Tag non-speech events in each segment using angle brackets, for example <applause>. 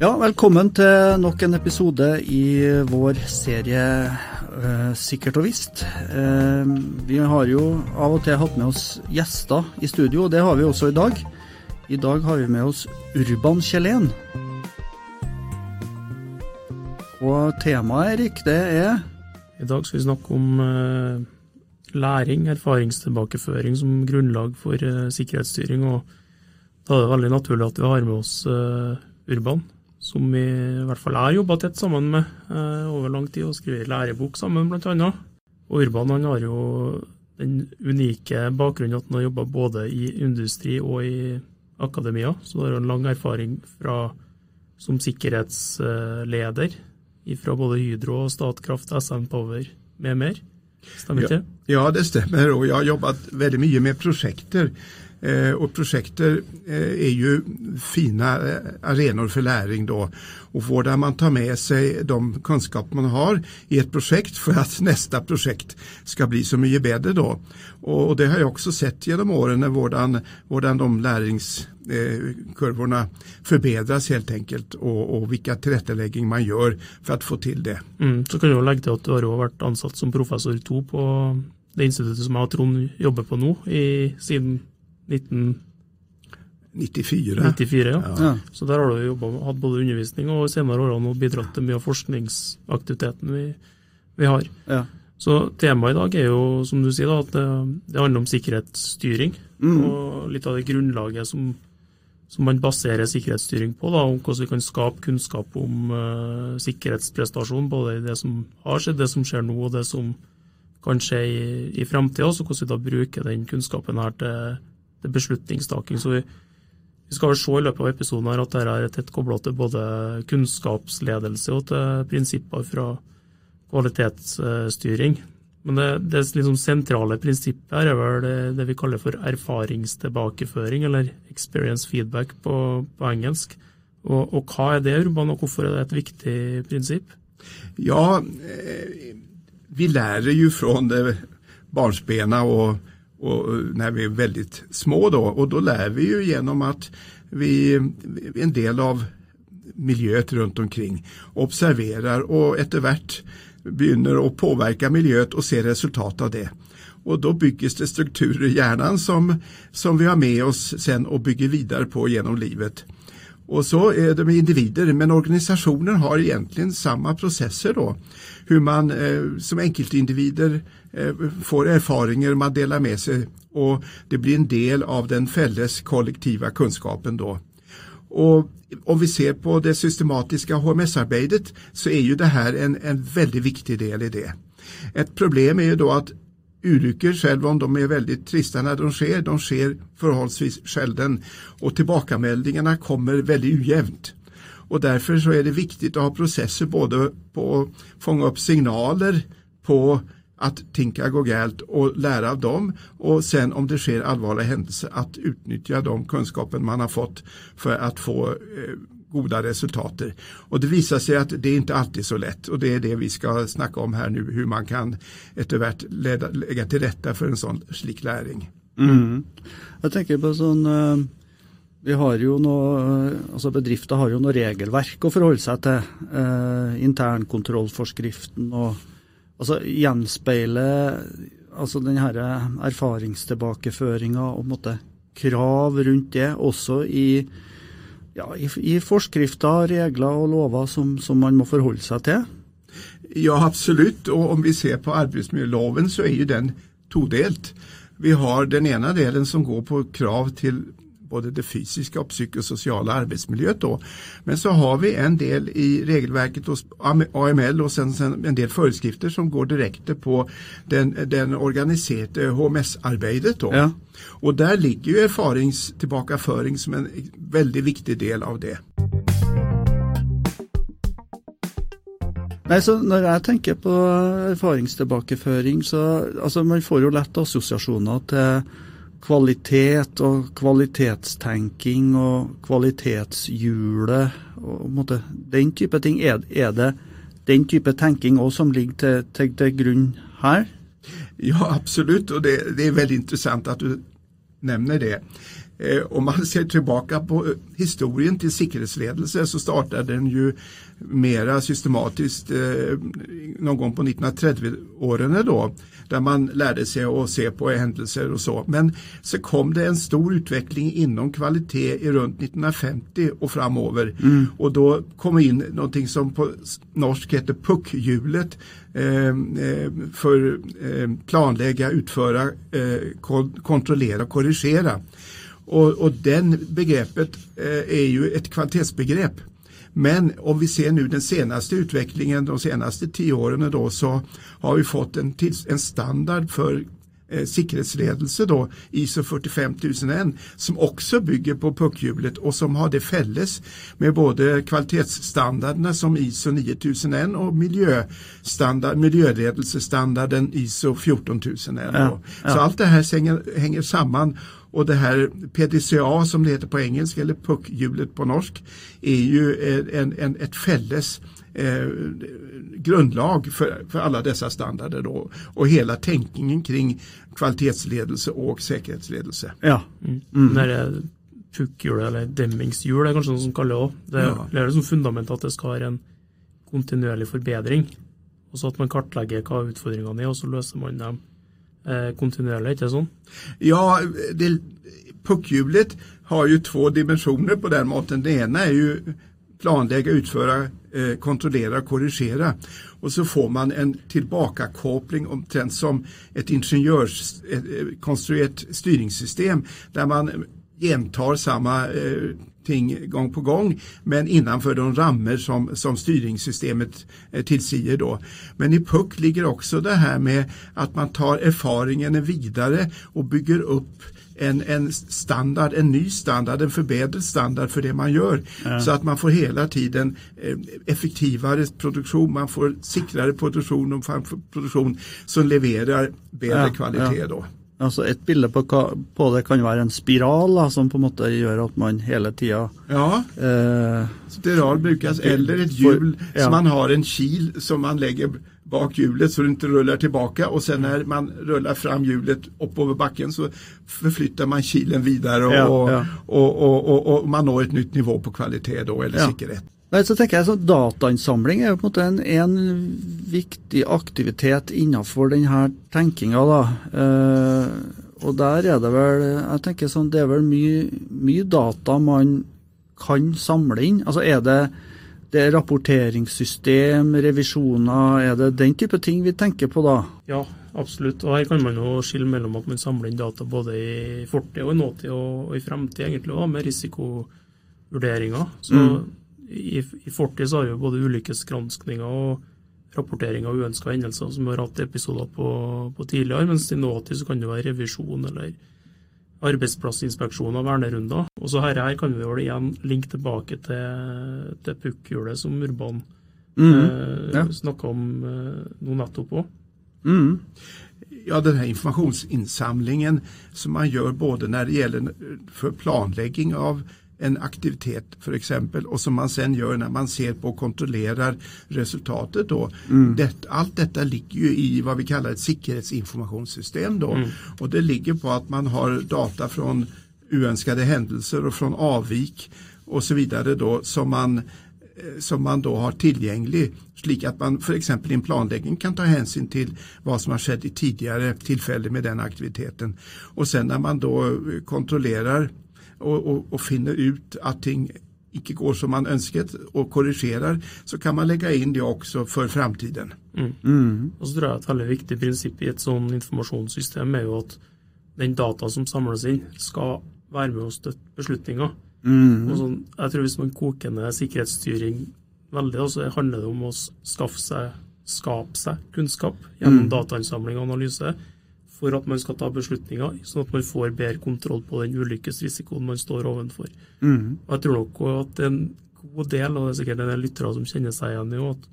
Ja, velkommen til nok en episode i vår serie uh, Sikkert og visst. Eh, vi har jo av og til hatt med oss gjester i studio, og det har vi også i dag. I dag har vi med oss Urban Kjellén. Og temaet, Erik, det er I dag skal vi snakke om uh, læring, erfaringstilbakeføring som grunnlag for sikkerhetsstyring. og Da er det veldig naturlig at vi har med oss Urban som vi i hvert fall har jobba tett sammen med eh, over lang tid, og skrevet lærebok sammen, bl.a. Og Urban han har jo den unike bakgrunnen at han har jobba både i industri og i akademia, så har han lang erfaring fra, som sikkerhetsleder fra både Hydro, Statkraft, SN Power med mer. Stemmer ikke? Ja, ja, det stemmer. Og jeg har jobbet veldig mye med prosjekter Eh, och projekter eh, är ju fina eh, arenor för läring då och får där man tar med sig de kunskaper man har i ett projekt för att <laughs> nästa projekt ska bli så mycket bättre då. Och, det har jag också sett genom åren när vårdan, vårdan de läringskurvorna eh, förbättras helt enkelt och, och vilka tillrättaläggning man gör för att få till det. Mm, så kan jag lägga till att du har varit ansatt som professor 2 på det institutet som jag och Trond jobbar på nu i, siden 1994. 94, ja. ja. Så der har du jobbet, hatt både undervisning og senere årene bidratt til mye av forskningsaktiviteten vi, vi har. Ja. Så temaet i dag er jo, som du sier, da, at det, det handler om sikkerhetsstyring. Mm. Og litt av det grunnlaget som, som, man baserer sikkerhetsstyring på. Da, om hvordan vi kan skape kunnskap om uh, sikkerhetsprestasjon, både i det som har skjedd, det som skjer nå og det som kan skje i, i fremtida. Så hvordan vi da bruker den kunnskapen her til beslutningstaking. Så vi, vi skal vel se i løpet av episoden her at dette er tett kobla til både kunnskapsledelse og til prinsipper fra kvalitetsstyring. Men det, det liksom sentrale prinsippet her er vel det, det, vi kaller for erfaringstilbakeføring, eller experience feedback på, på engelsk. Og, og, hva er det, Urban, og hvorfor er det et viktig prinsipp? Ja, eh, vi lærer jo fra barnsbena og och när vi är väldigt små då och då lär vi ju genom att vi en del av miljöet runt omkring observerar och eftervärt begynner att påverka miljöet och ser resultat av det. Och då byggs det strukturer i hjärnan som, som vi har med oss sen och bygger vidare på genom livet. Och så är det med individer, men organisationer har egentligen samma processer då. Hur man eh, som enkeltindivider eh, får erfarenheter man delar med sig och det blir en del av den fälles kollektiva kunskapen då. Och om vi ser på det systematiska HMS-arbetet så är ju det här en, en väldigt viktig del i det. Ett problem är ju då att Olyckor, själv om de är väldigt trista när de sker, de sker förhållsvis sällan och tillbakameldingarna kommer väldigt ojämnt. Och därför så är det viktigt att ha processer både på att fånga upp signaler på att tinka gå galt och lära av dem. Och sen om det sker allvarliga händelser att utnyttja de kunskaper man har fått för att få eh, goda resultater. Och det visar sig att det inte alltid är så lätt och det är det vi ska snacka om här nu hur man kan eftervärt lägga till rätta för en sån slik läring. Mm. Jag tänker på sån eh, vi har ju noe, eh, alltså altså Bedrifter har jo noe regelverk å forholde seg til. Eh, internkontrollforskriften og altså gjenspeile altså den her eh, erfaringstilbakeføringa og måte, krav rundt det også i ja, i, i forskrifter, regler og lover som, som, man må forholde seg til? Ja, absolutt. Og om vi ser på arbeidsmiljøloven, så er jo den todelt. Vi har den ene delen som går på krav til både det fysiska och psykosociala arbetsmiljöet då. Men så har vi en del i regelverket hos AML och sen, sen en del föreskrifter som går direkt på den, den organiserade HMS-arbetet då. Ja. Och där ligger ju erfaringstillbakaföring som en väldigt viktig del av det. Nei, så Når jeg tenker på erfaringstilbakeføring, så altså man får jo lett assosiasjoner til kvalitet og kvalitetstenking og kvalitetshjulet og måte, den type ting. Er, er, det den type tenking også som ligger til, til, til grunn her? Ja, absolutt, og det, det, er veldig interessant at du nevner det. Eh, om man ser tillbaka på eh, historien till säkerhetsledelse så startade den ju mera systematiskt eh, någon gång på 1930-åren då. Där man lärde sig att se på händelser och så. Men så kom det en stor utveckling inom kvalitet i runt 1950 och framöver. Mm. Och då kom in någonting som på norsk heter puckhjulet eh, för planlägga, utföra, kontrollera, korrigera. Och, och den begreppet eh, är ju ett kvalitetsbegrepp. Men om vi ser nu den senaste utvecklingen de senaste tio åren då så har vi fått en, en standard för eh, säkerhetsledelse då, ISO 45001 som också bygger på puckhjulet och som har det fälles med både kvalitetsstandarderna som ISO 9001 och miljöstandard, miljöledelsestandarden ISO 14001. Ja, ja. Så allt det här hänger, hänger samman och det här PDCA som det heter på engelska eller puckhjulet på norsk är ju en, en, ett fälles eh, grundlag för, för alla dessa standarder då, och hela tänkningen kring kvalitetsledelse och säkerhetsledelse. Ja. Mm. Mm. När det puckhjul eller demmingshjul är kanske någon som kallar det Det, ja. det är som fundament att det ska vara en kontinuerlig förbättring. Och så att man kartlägger vad utmaningarna är och så löser man dem eh, kontinuerligt, inte så? Ja, det, puckhjulet har ju två dimensioner på den måten. Det ena är ju planlägga, utföra, eh, kontrollera, korrigera. Och så får man en tillbakakoppling omtrent som ett ingenjörskonstruerat eh, eh, styrningssystem där man gentar samma eh, ting gång på gång men innanför de rammer som, som styrningssystemet eh, tillsiger då. Men i PUC ligger också det här med att man tar erfaringen vidare och bygger upp en, en standard, en ny standard, en förbättrad standard för det man gör. Ja. Så att man får hela tiden eh, effektivare produktion, man får säkrare produktion och produktion som levererar bättre ja, kvalitet ja. då. Altså Et bilde på, på, det kan være en spiral da, som på en måte gjør at man hele tida Ja, eh, spiral brukes, eller et hjul ja. som man har en kil som man legger bak hjulet så det inte rullar tillbaka och sen när man rullar fram hjulet oppover backen så förflyttar man kilen vidare och, ja, ja. Och, och, och, man når ett nytt nivå på kvalitet då, eller ja. säkerhet. Nei, så tenker jeg så Datainnsamling er jo på en måte en, en viktig aktivitet innenfor denne tenkinga. da. Eh, og der er det vel jeg tenker sånn, det er vel mye, mye data man kan samle inn. Altså Er det, det er rapporteringssystem, revisjoner, er det den type ting vi tenker på da? Ja, absolutt. Og Her kan man jo skille mellom at man samler inn data både i fortid og i nåtid og, og i fremtid, egentlig også, med risikovurderinger. Så mm i, i fortid så har vi både ulykkesgranskninger og rapportering av uønska hendelser, som har hatt episoder på, på, tidligere. Mens i nåtid så kan det være revisjon eller arbeidsplassinspeksjon av vernerunder. Og så her, her kan vi vel igjen linke tilbake til, til pukkhjulet som Urban mm, eh, ja. snakka om eh, nå nettopp òg. Mm. Ja, den här informationsinsamlingen som man gör både när det gäller för planläggning av en aktivitet för exempel och som man sen gör när man ser på och kontrollerar resultatet då. Mm. Det, allt detta ligger ju i vad vi kallar ett säkerhetsinformationssystem då mm. och det ligger på att man har data från oönskade händelser och från avvik och så vidare då som man eh, som man då har tillgänglig slik att man för exempel i en planläggning kan ta hänsyn till vad som har skett i tidigare tillfälle med den aktiviteten. Och sen när man då kontrollerar och, och, och finner ut att ting inte går som man önskat och korrigerar så kan man lägga in det också för framtiden. Mm. Mm. Och så tror jag att en väldigt viktig princip i ett sådant informationssystem är ju att den data som samlas in ska vara med och stötta beslutningar. Mm. Och så, jag tror att man kokar ner säkerhetsstyrning väldigt så handlar det om att skaffa sig, skapa sig kunskap genom mm. datainsamling och analys for at man skal ta beslutninger, sånn at man får bedre kontroll på den ulykkesrisikoen man står overfor. Mm. Og Jeg tror nok at en god del, og det er sikkert en del lyttere som kjenner seg igjen i, at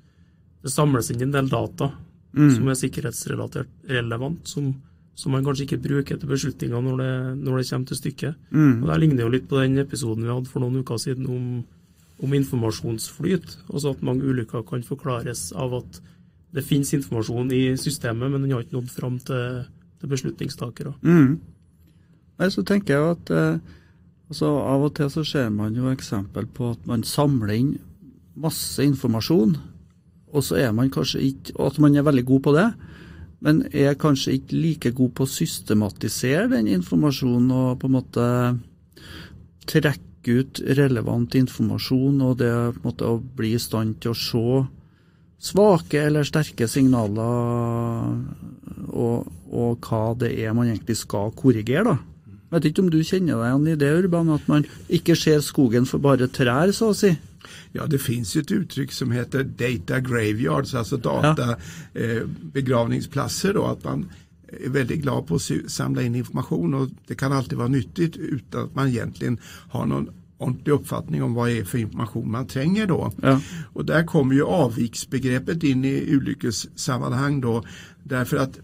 det samles inn en del data mm. som er sikkerhetsrelatert relevant, som, som, man kanskje ikke bruker til beslutninger når det, når det kommer til stykket. Mm. Og Det ligner jo litt på den episoden vi hadde for noen uker siden om, om informasjonsflyt. Altså at mange ulykker kan forklares av at det finnes informasjon i systemet, men den har ikke nådd fram til til beslutningstakere. Mm. Så tenker jeg at eh, Altså, av og til så ser man jo eksempel på at man samler inn masse informasjon, og så er man kanskje ikke Og at man er veldig god på det, men er kanskje ikke like god på å systematisere den informasjonen og på en måte trekke ut relevant informasjon og det på en måte å bli i stand til å se svake eller sterke signaler og, og hva det er man egentlig skal korrigere. da. Vet ikke om du kjenner deg igjen i det, Urban, at man ikke ser skogen for bare trær, så å si? Ja, det finns ett uttryck som heter data graveyards, alltså data ja. eh, begravningsplatser då, att man är väldigt glad på att samla in information och det kan alltid vara nyttigt utan att man egentligen har någon ordentlig uppfattning om vad det är för information man tränger då. Ja. Och där kommer ju avviksbegreppet in i olyckessammanhang då därför att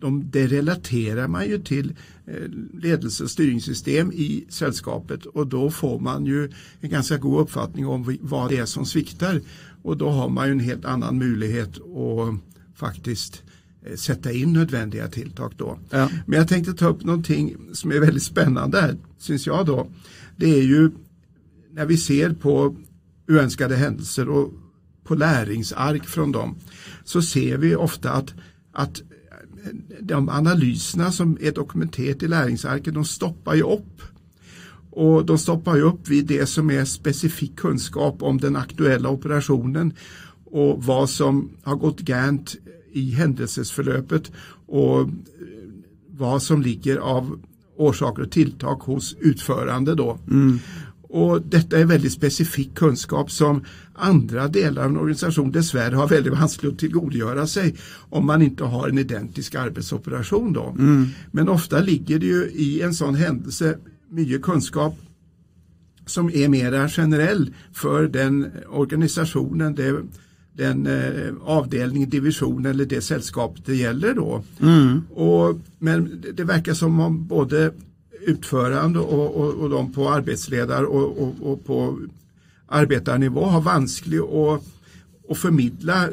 de, det relaterar man ju till eh, ledelse och styrningssystem i sällskapet och då får man ju en ganska god uppfattning om vad det är som sviktar och då har man ju en helt annan möjlighet att faktiskt eh, sätta in nödvändiga tilltag då. Ja. Men jag tänkte ta upp någonting som är väldigt spännande här, syns jag då. Det är ju när vi ser på oönskade händelser och på läringsark från dem så ser vi ofta att, att de analyserna som är dokumenterat i läringsarken de stoppar ju upp. Och de stoppar ju upp vid det som är specifik kunskap om den aktuella operationen och vad som har gått gant i händelsesförlöpet och vad som ligger av orsaker och tilltag hos utförande då. Mm. Och detta är väldigt specifik kunskap som andra delar av en organisation dessvärre har väldigt vanskligt att tillgodogöra sig om man inte har en identisk arbetsoperation. Då. Mm. Men ofta ligger det ju i en sån händelse mycket kunskap som är mera generell för den organisationen, det, den eh, avdelning, division eller det sällskap det gäller då. Mm. Och, men det verkar som om både utförande och, och, och de på arbetsledar och, och, och på arbetarnivå har vanskligt att, att förmedla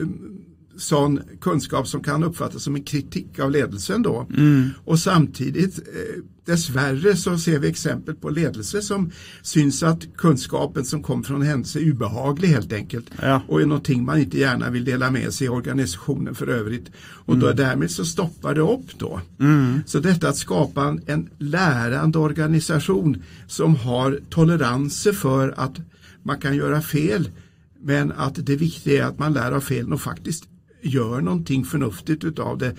sån kunskap som kan uppfattas som en kritik av ledelsen då. Mm. Och samtidigt eh, dessvärre så ser vi exempel på ledelse som syns att kunskapen som kom från händelse är ubehaglig helt enkelt. Ja. Och är någonting man inte gärna vill dela med sig i organisationen för övrigt. Och mm. då, därmed så stoppar det upp då. Mm. Så detta att skapa en, en lärande organisation som har toleranser för att man kan göra fel men att det viktiga är att man lär av felen och faktiskt gör någonting förnuftigt utav det.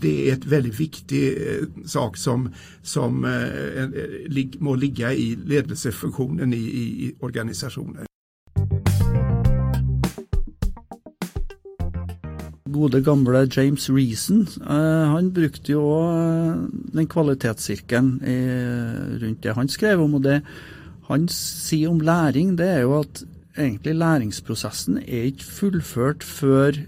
Det är ett väldigt viktig eh, sak som, som eh, eh, må ligga i ledelsefunktionen i, i, i organisationer. Gode gamle James Reason eh, han brukte jo eh, den kvalitetssirkelen rundt det han skrev om. og det han sier om læring, det er jo at egentlig læringsprosessen er ikke fullført før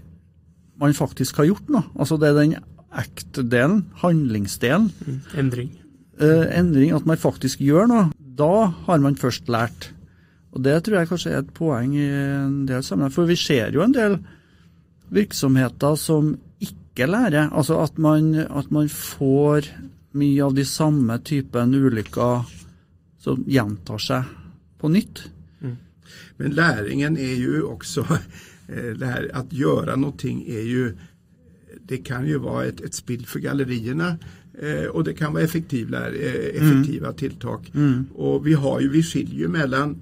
man faktisk har gjort noe. Altså det er den act-delen, handlingsdelen. Mm, endring. Eh, endring, At man faktisk gjør noe. Da har man først lært. Og Det tror jeg kanskje er et poeng i en del sammenheng. For vi ser jo en del virksomheter som ikke lærer. Altså at man, at man får mye av de samme typen ulykker som gjentar seg på nytt. Mm. Men læringen er jo også Eh, <laughs> det här att göra någonting är ju det kan ju vara ett, ett spill för gallerierna eh, och det kan vara effektiva, eh, effektiva mm. tilltag. Mm. Och vi har ju, vi skiljer mellan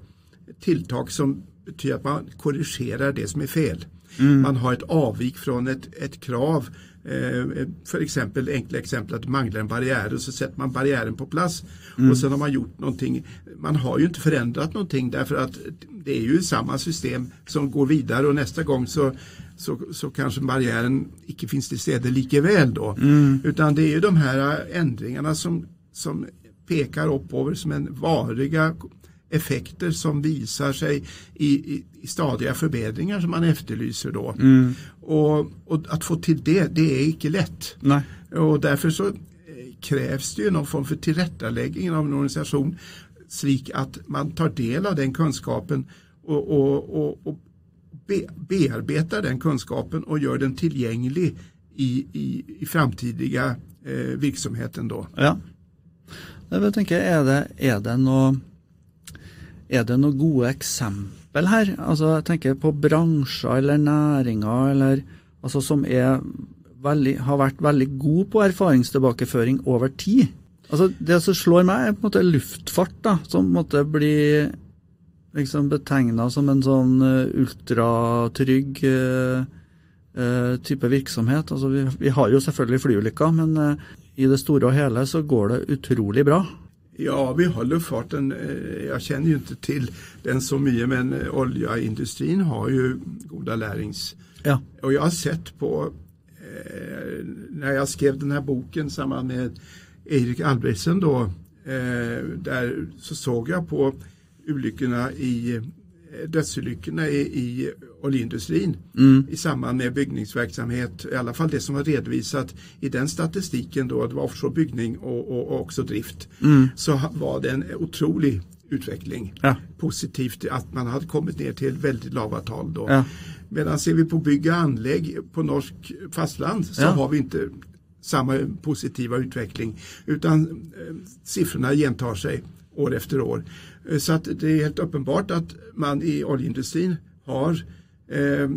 tilltag som betyder att man korrigerar det som är fel. Mm. Man har ett avvik från ett, ett krav Eh, för exempel, enkla exempel att det manglar en barriär och så sätter man barriären på plats mm. och sen har man gjort någonting. Man har ju inte förändrat någonting därför att det är ju samma system som går vidare och nästa gång så, så, så kanske barriären icke finns till stede lika väl då. Mm. Utan det är ju de här ändringarna som, som pekar uppöver som en variga effekter som visar sig i, i, i stadiga förbättringar som man efterlyser då. Mm. Och, och, att få till det, det är inte lätt. Nej. Och därför så eh, krävs det ju någon form för tillrättaläggning av en organisation slik att man tar del av den kunskapen och, och, och, och be, bearbetar den kunskapen och gör den tillgänglig i, i, i framtida eh, verksamheten då. Ja. Jag tänker, är det, är det något er det noen gode eksempel her? Altså, jeg tenker på bransjer eller næringer eller, altså, som veldig, har vært veldig gode på erfaringstilbakeføring over tid. Altså, det som slår meg, er på en måte luftfart, da, som på en måte blir liksom betegna som en sånn uh, ultratrygg uh, uh, type virksomhet. Altså, vi, vi, har jo selvfølgelig flyulykker, men i det store og hele så går det utrolig bra. Ja, vi har luftfarten. Jeg kjenner jo ikke til den så mye, men oljeindustrien har jo gode lærings... Ja. Og jeg har sett på Når jeg skrev denne boken sammen med Erik Albrechtsen då, eh, där så såg jag på olyckorna i eh, dödsolyckorna i, i oljeindustrin mm. i samband med byggningsverksamhet, i alla fall det som var redovisat i den statistiken då, det var offshore byggning och, och, och också drift, mm. så var det en otrolig utveckling. Ja. Positivt att man hade kommit ner till väldigt lava tal då. Ja. Medan ser vi på bygg och anlägg på norsk fastland så ja. har vi inte samma positiva utveckling utan eh, siffrorna gentar sig år efter år. Eh, så att det är helt uppenbart att man i oljeindustrin har eh,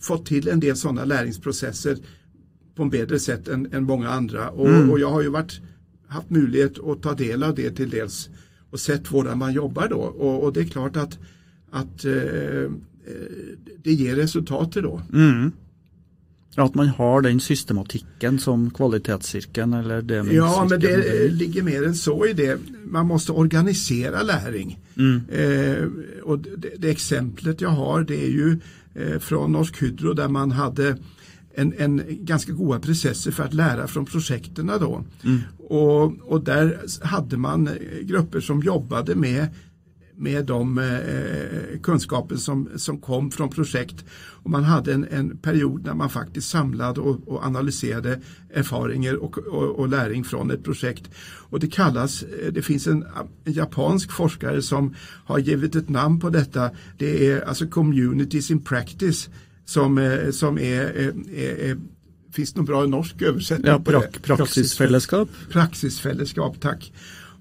fått till en del sådana läringsprocesser på en bättre sätt än, än många andra. Och, mm. och, jag har ju varit, haft möjlighet att ta del av det till dels och sett hur man jobbar då. Och, och det är klart att, att eh, det ger resultat då. Mm. At man har den systematikken som kvalitetscirkeln eller det Ja, men det ligger mer än så i det. Man måste organisera läring. Mm. Eh, och det, det, exemplet jag har det är ju eh, från Norsk Hydro där man hade en, en, ganska goda processer för att lära från projekten då. Mm. Och, och där hade man grupper som jobbade med med de eh, kunskaper som, som kom från projekt. Och man hade en, en period när man faktiskt samlade och, och analyserade erfarenheter och, och, och, läring från ett projekt. Och det kallas, eh, det finns en, en, japansk forskare som har givit ett namn på detta. Det är alltså Communities in Practice som, eh, som är, är, är Finns det någon bra norsk översättning? Ja, prak, praxisfällskap. Praxisfällskap, tack.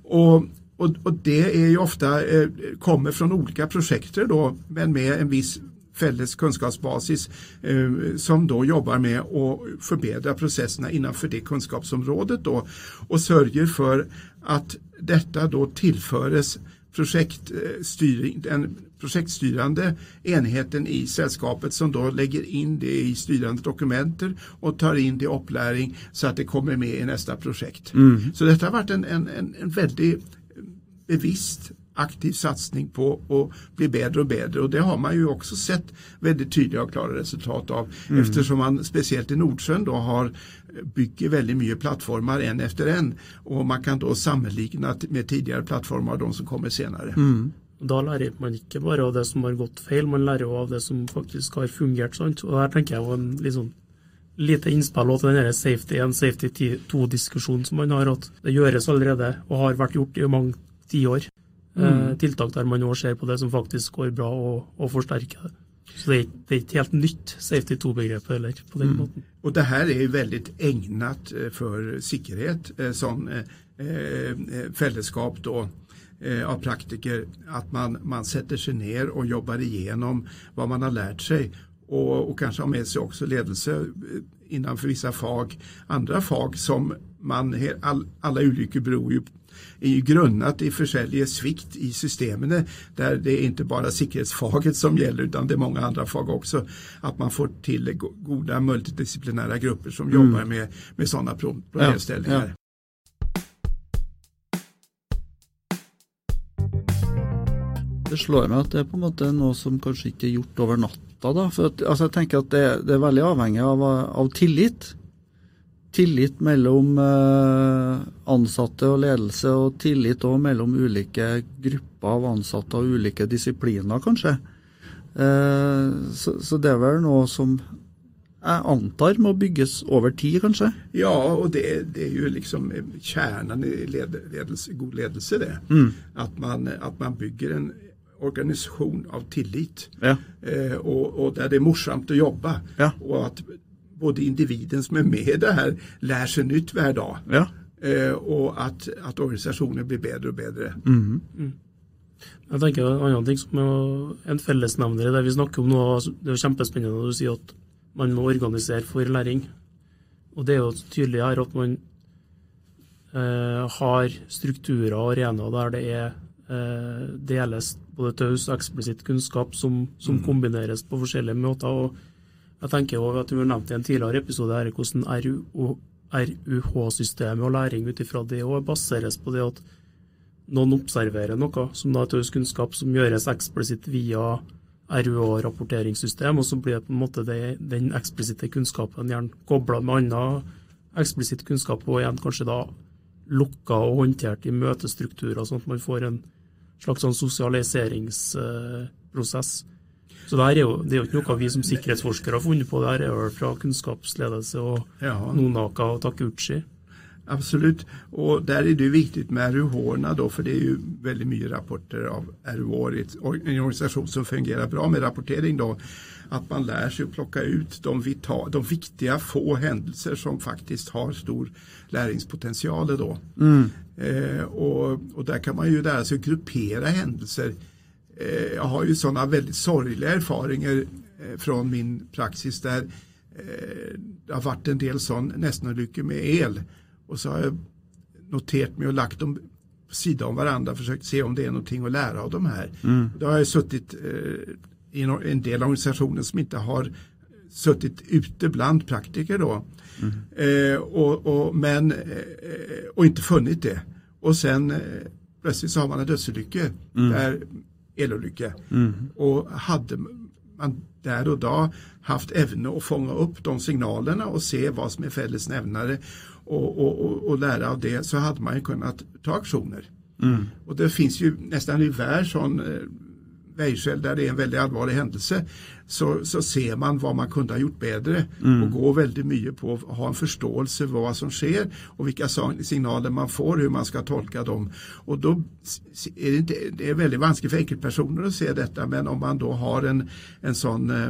Och och, och, det är ju ofta, eh, kommer från olika projekter då, men med en viss fälles kunskapsbasis eh, som då jobbar med att förbättra processerna innanför det kunskapsområdet då och sörjer för att detta då tillföres projektstyrning, den projektstyrande enheten i sällskapet som då lägger in det i styrande dokumenter och tar in det i upplärning så att det kommer med i nästa projekt. Mm. Så detta har varit en, en, en väldigt bevisst aktiv satsning på att bli bättre och bättre och det har man ju också sett väldigt tydliga och klara resultat av mm. eftersom man speciellt i Nordsjön då har bygger väldigt mycket plattformar en efter en och man kan då sammanligna med tidigare plattformar och de som kommer senare. Mm. Da lærer man ikke bare av det som har gått feil, man lærer av det som faktisk har fungert. Sant? Og der tenker jeg var en liksom, lite innspill til den safety 1, safety 2-diskusjonen som man har. At det gjøres allerede og har vært gjort i mange tiår. Mm. Eh, tiltak der man nå ser på det som faktisk går bra, og, og forsterker det. Så det er, det er ikke helt nytt safety 2-begrepet heller. på den mm. måten. Och det här är väldigt ägnat eh, för säkerhet eh, som fällskap då av praktiker att man, man sätter sig ner och jobbar igenom vad man har lärt sig och, och kanske har med sig också ledelse innanför vissa fag, andra fag som man, all, alla olyckor beror ju är ju grundat i försäljning svikt i systemen där det är inte bara säkerhetsfaget som gäller utan det är många andra fag också. Att man får till goda multidisciplinära grupper som mm. jobbar med, med sådana problemställningar. Ja, ja. Det slår meg at det er på en måte noe som kanskje ikke er gjort over natta. Da. For at, altså jeg tenker at det, det, er veldig avhengig av, av tillit tillit mellom eh, ansatte og ledelse, og tillit òg mellom ulike grupper av ansatte og ulike disipliner, kanskje. Eh, så, det er vel noe som jeg antar må bygges over tid, kanskje? Ja, og det, det er jo liksom kjernen i ledelse, god ledelse, det. Mm. At, man, at, man, bygger en organisasjon av tillit. Ja. Eh, og, og, der det er morsomt å jobbe. Ja. Og at både individen som är med i det här lär sig nytt varje dag. Ja. Eh, och att, att organisationen blir bättre och bättre. Mm. Mm. Jeg tenker En annen ting som er en fellesnevner i det vi snakker om nå, det er jo kjempespennende når du sier at man må organisere for læring. Og Det er jo tydelig her at man eh, har strukturer og arenaer der det er eh, deles både taus og eksplisitt kunnskap som, som mm. kombineres på forskjellige måter. og jeg tenker også at Du har nevnt i en tidligere episode her, hvordan RUH-systemet og læring ut ifra det også baseres på det at noen observerer noe som da er taus kunnskap som gjøres eksplisitt via RUH-rapporteringssystem, og så blir det på en måte det, den eksplisitte kunnskapen gjerne kobla med annen eksplisitt kunnskap, og igjen kanskje da lukka og håndtert i møtestrukturer, sånn at man får en slags sånn sosialiseringsprosess. Så det, er jo, det er jo ikke noe vi som sikkerhetsforskere har funnet på, det her er jo fra kunnskapsledelse og ja. Nonaka og Takeuchi. Absolut, och där är det viktigt med RUH då, för det är ju väldigt mycket rapporter av RUH en organisation som fungerar bra med rapportering då. Att man lär sig att plocka ut de, vital, de viktiga få händelser som faktiskt har stor läringspotential då. Mm. Eh, och, och, där kan man ju lära sig att gruppera händelser. Eh, jag har ju sådana väldigt sorgliga erfarenheter eh, från min praxis där eh, det har varit en del sån nästenolyckor med el och så har jag noterat mig och lagt dem på sidan om varandra och försökt se om det är någonting att lära av de här. Mm. Då har jag suttit i en del organisationer som inte har suttit ute bland praktiker då. Mm. Eh, och, och, men, eh, och inte funnit det. Och sen eh, plötsligt så har man en dödsolycka, mm. där, elolycka. Mm. Och hade man där och då haft ämne att fånga upp de signalerna och se vad som är fällesnämnare och, och, och, och, lära av det så hade man ju kunnat ta aktioner. Mm. Och det finns ju nästan i värld sån vägskäl där det är en väldigt allvarlig händelse så, så ser man vad man kunde ha gjort bättre mm. och går väldigt mycket på att ha en förståelse för vad som sker och vilka signaler man får, hur man ska tolka dem. Och då är det, inte, det är väldigt vanskligt för enkelpersoner att se detta men om man då har en, en sån eh,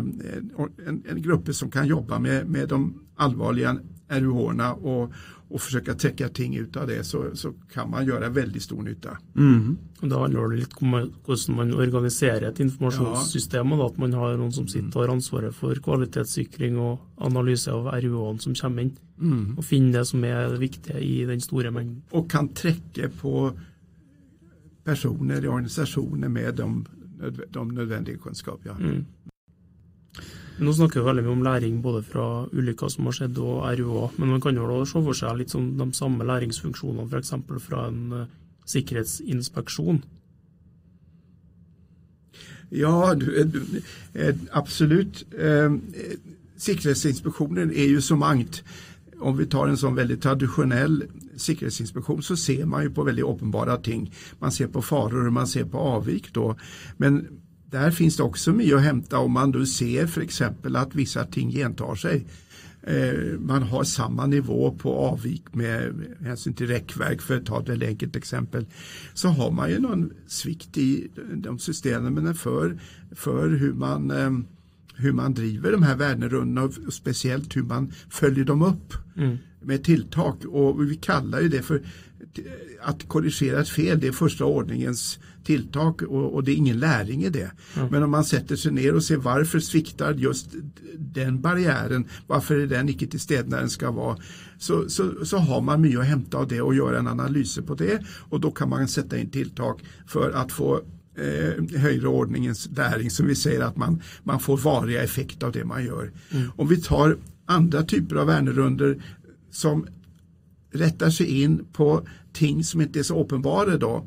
en, en grupp som kan jobba med, med de allvarliga RUH och, och försöka täcka ting ut av det så, så kan man göra väldigt stor nytta. Mm. Och då handlar det lite om hur man organiserar ett informationssystem och att man har någon som sitter och har ansvaret för kvalitetssäkring och analys av RUH som kommer in mm. och finner det som är det viktiga i den stora mängden. Och kan träcka på personer i organisationer med de, de nödvändiga kunskaper. Mm. Nå snakker vi veldig mye om læring både fra ulykker som har skjedd og RUA, men man kan jo da se for seg litt sånn de samme læringsfunksjonene f.eks. fra en uh, sikkerhetsinspeksjon? Ja, eh, eh, absolut. Eh, Säkerhetsinspektionen är ju så mangt. Om vi tar en sån väldigt traditionell säkerhetsinspektion så ser man ju på väldigt uppenbara ting. Man ser på faror och man ser på avvik då. Men där finns det också mycket att hämta om man då ser för exempel att vissa ting gentar sig. Eh, man har samma nivå på avvik med hänsyn till räckverk för att ta ett enkelt exempel. Så har man ju någon svikt i de systemen för, för hur man eh, hur man driver de här värderundorna och speciellt hur man följer dem upp mm. med tilltag. Och vi kallar ju det för att korrigera ett fel, det är första ordningens tilltag och, och det är ingen läring i det. Mm. Men om man sätter sig ner och ser varför sviktar just den barriären, varför är den icke till stede när den ska vara, så, så, så har man mycket att hämta av det och göra en analys på det och då kan man sätta in tilltag för att få eh, högre ordningens läring som vi säger att man, man får variga effekt av det man gör. Mm. Om vi tar andra typer av värnerunder som rättar sig in på ting som inte är så uppenbara då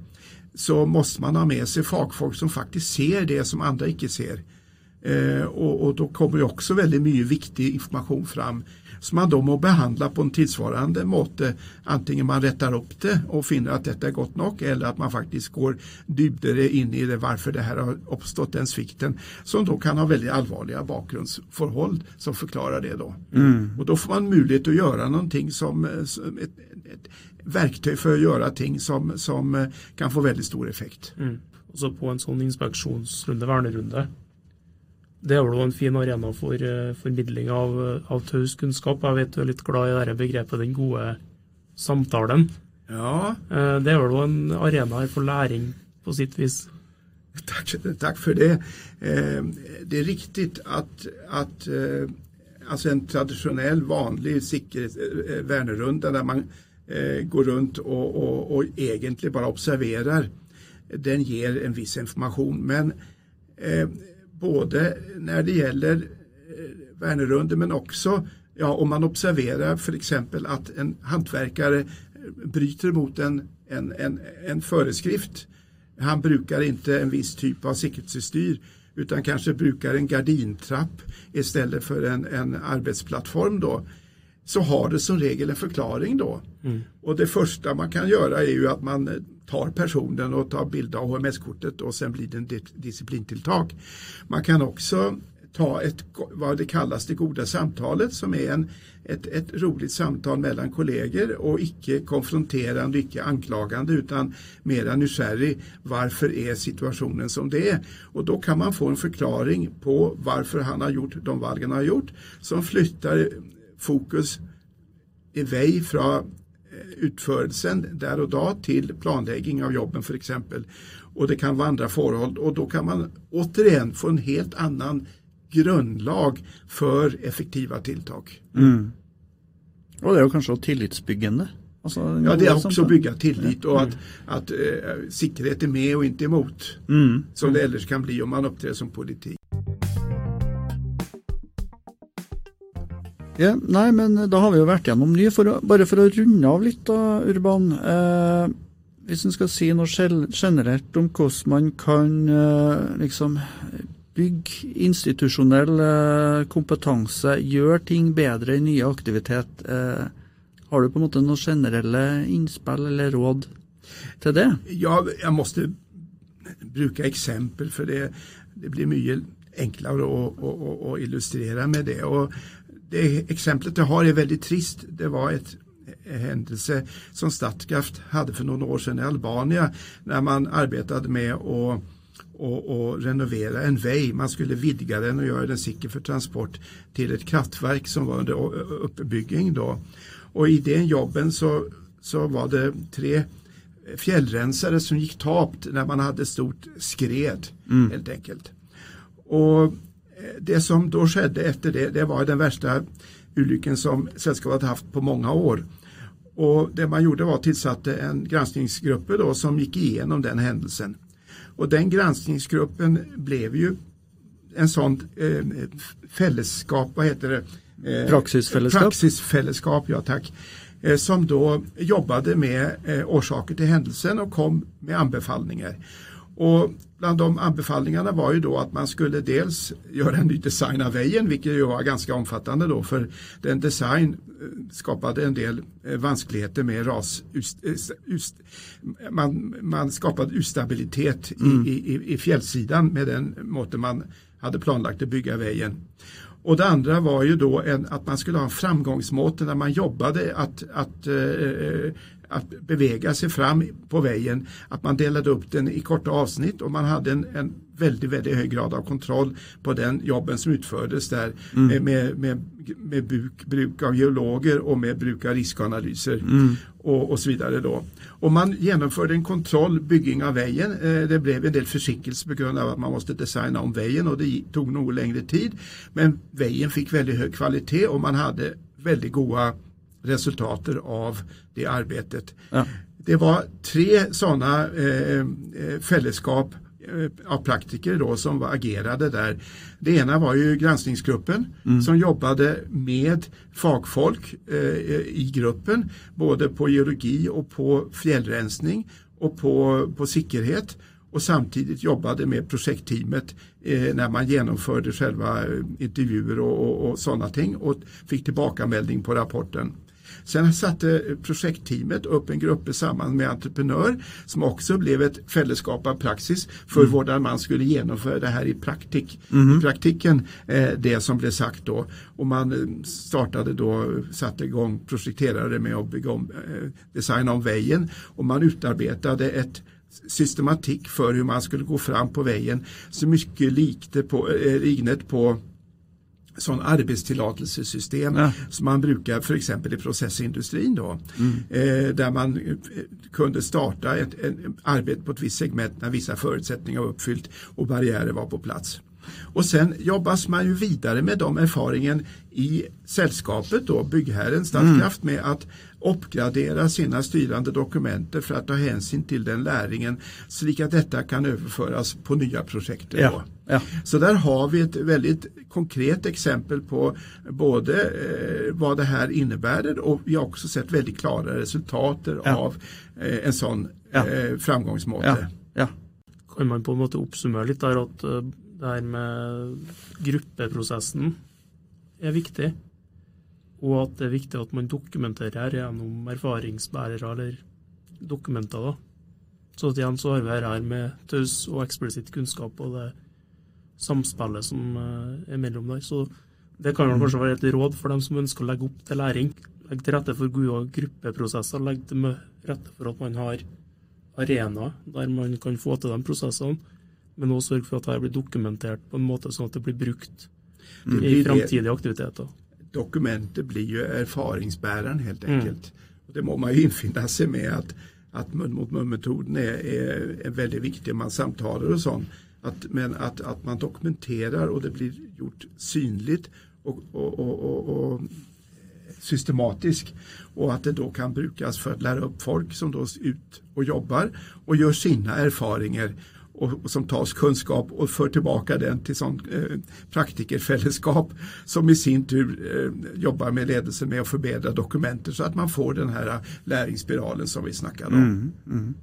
så måste man ha med sig fagfolk som faktiskt ser det som andra icke ser. Eh, och, och, då kommer också väldigt mycket viktig information fram som man då må behandla på en tillsvarande måte. Antingen man rättar upp det och finner att detta är gott nog eller att man faktiskt går djupare in i det varför det här har uppstått den svikten som då kan ha väldigt allvarliga bakgrundsförhåll som förklarar det då. Mm. Och då får man möjlighet att göra någonting som, som ett, ett, verktyg för att göra ting som, som kan få väldigt stor effekt. Mm. Och så på en sån inspektionsrunde, vernerunde, det er vel en fin arena for uh, formidling av, av taus kunnskap. Jeg vet du er litt glad i det begrepet 'den gode samtalen'. Ja. Uh, det er vel en arena for læring på sitt vis? Tack, tack för det. Eh, det är riktigt att, att eh, alltså en traditionell vanlig eh, värnerunda där man går runt och, och, och egentligen bara observerar den ger en viss information. Men eh, både när det gäller eh, värnerunder men också ja, om man observerar för exempel att en hantverkare eh, bryter mot en, en, en, en föreskrift. Han brukar inte en viss typ av säkerhetsstyr utan kanske brukar en gardintrapp istället för en, en arbetsplattform då så har det som regel en förklaring då. Mm. Och det första man kan göra är ju att man tar personen och tar bild av HMS-kortet och sen blir det en disciplintilltag. Man kan också ta ett, vad det kallas det goda samtalet som är en, ett, ett roligt samtal mellan kollegor och icke konfronterande, icke anklagande utan mera nysgerrig. Varför är situationen som det är? Och då kan man få en förklaring på varför han har gjort de val han har gjort som flyttar fokus iväg från utförelsen där och då till planläggning av jobben för exempel. Och det kan vara andra förhåll och då kan man återigen få en helt annan grundlag för effektiva tilltag. Mm. Och det är kanske tillitsbyggande? Alltså, ja, det är också att bygga tillit och att, att äh, säkerhet är med och inte emot. Mm. Som det ellers kan bli om man uppträder som politik. Ja, nei, men eh, da har vi jo vært gjennom mye. For å, bare for å runde av litt, da, eh, Urban. Eh, hvis en skal si noe generelt om hvordan man kan eh, liksom bygge institusjonell eh, kompetanse, gjøre ting bedre i nye aktivitet. Eh, har du på en måte noen generelle innspill eller råd til det? Ja, jeg måste bruke eksempel, for det, det blir mye enklere å, å, å, illustrere med det. Og det exemplet jag har är väldigt trist. Det var ett händelse som Statkraft hade för några år sedan i Albanien när man arbetade med att och, och, renovera en väg. Man skulle vidga den och göra den säker för transport till ett kraftverk som var under uppbygging. Då. Och i den jobben så, så var det tre fjällrensare som gick tapt när man hade stort skred mm. helt enkelt. Och det som då skedde efter det, det var den värsta olyckan som sällskapet haft på många år. Och det man gjorde var att tillsatte en granskningsgrupp då som gick igenom den händelsen. Och den granskningsgruppen blev ju en sån eh, fällskap, vad heter det? Eh, praxisfällskap. Praxisfällskap, ja tack. Eh, som då jobbade med eh, orsaker till händelsen och kom med anbefallningar. Och bland de anbefallningarna var ju då att man skulle dels göra en ny design av vägen, vilket ju var ganska omfattande då för den design eh, skapade en del eh, vanskligheter med ras. Eh, man, man skapade ustabilitet mm. i, i, i fjällsidan med den måten man hade planlagt att bygga vägen. Och det andra var ju då en, att man skulle ha en framgångsmåte när man jobbade att, att eh, att beväga sig fram på vägen, att man delade upp den i korta avsnitt och man hade en, en väldigt, väldigt hög grad av kontroll på den jobben som utfördes där mm. med, med, med bruk, bruk, av geologer och med bruk av riskanalyser mm. och, och, så vidare. Då. Och man genomförde en kontroll, bygging av vägen. Eh, det blev en del försinkelse på grund av att man måste designa om vägen och det tog något längre tid. Men vägen fick väldigt hög kvalitet och man hade väldigt goda resultater av det arbetet. Ja. Det var tre sådana eh, eh fällskap eh, av praktiker då som agerade där. Det ena var ju granskningsgruppen mm. som jobbade med fagfolk eh, i gruppen både på geologi och på fjällrensning och på, på säkerhet och samtidigt jobbade med projektteamet eh, när man genomförde själva eh, intervjuer och, och, och sådana ting och fick tillbakamelding på rapporten. Sen satte projektteamet upp en grupp samman med entreprenör som också blev ett fällskap av praxis för mm. hur man skulle genomföra det här i, praktik, mm. i praktiken, eh, det som blev sagt då. Och man eh, startade då, satte igång, projekterade med att bygga om, eh, designa om vägen och man utarbetade ett systematik för hur man skulle gå fram på vägen så mycket likte på, eh, lignet på sån arbetstillåtelsesystem ja. som man brukar för exempel i processindustrin då. Mm. Eh, där man eh, kunde starta ett, ett, arbete på ett visst segment när vissa förutsättningar var uppfyllt och barriärer var på plats. Och sen jobbas man ju vidare med de erfaringen i sällskapet då, byggherren Stadskraft mm. med att uppgradera sina styrande dokumenter för att ta hänsyn till den läringen så att detta kan överföras på nya projekt. Ja, ja. Så där har vi ett väldigt konkret exempel på både eh, vad det här innebär och vi har också sett väldigt klara resultat ja. av eh, en sån eh, framgångsmåte. Ja. Kan man på en måte oppsummere litt der at eh, det her med gruppeprosessen er viktig. Og at det er viktig at man dokumenterer gjennom erfaringsbærere eller dokumenter. da. Så igjen så har vi her med taus og eksplisitt kunnskap og det samspillet som eh, er mellom der. Så det kan kanskje være et råd for dem som ønsker å legge opp til læring. Legge til rette for gode gruppeprosesser. Legge til rette for at man har arenaer der man kan få til de prosessene men også sørge for at det blir dokumentert på en måte sånn at det blir brukt mm. i framtidige aktiviteter. Dokumentet blir ju erfaringsbäraren helt mm. enkelt. Mm. Och det må man ju infinna sig med att, att mun mot mun-metoden är, är, är, väldigt viktig. Man samtalar och sånt. Att, men att, att man dokumenterar och det blir gjort synligt och, och, och, och systematiskt och att det då kan brukas för att lära upp folk som då är ut och jobbar och gör sina erfarenheter och, och, som tas kunskap och för tillbaka den till sån eh, praktikerfällskap som i sin tur eh, jobbar med ledelse med att förbättra dokumenter så att man får den här läringsspiralen som vi snackade om. Mm, mm.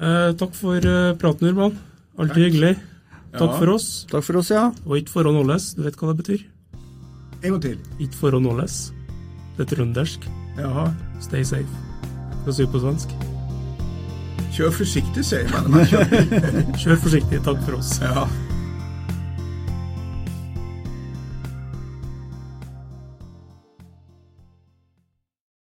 Eh, tack för eh, praten Urban. Alltid hyggelig. Tack ja. för oss. Tack för oss, ja. Och inte för nåles, du vet vad det betyder? En gång till. Inte för nåles. Det är tröndersk. Jaha. Stay safe. Vad säger på svensk? Kör försiktigt säger man när man kör Kör försiktigt, tack för oss. Ja.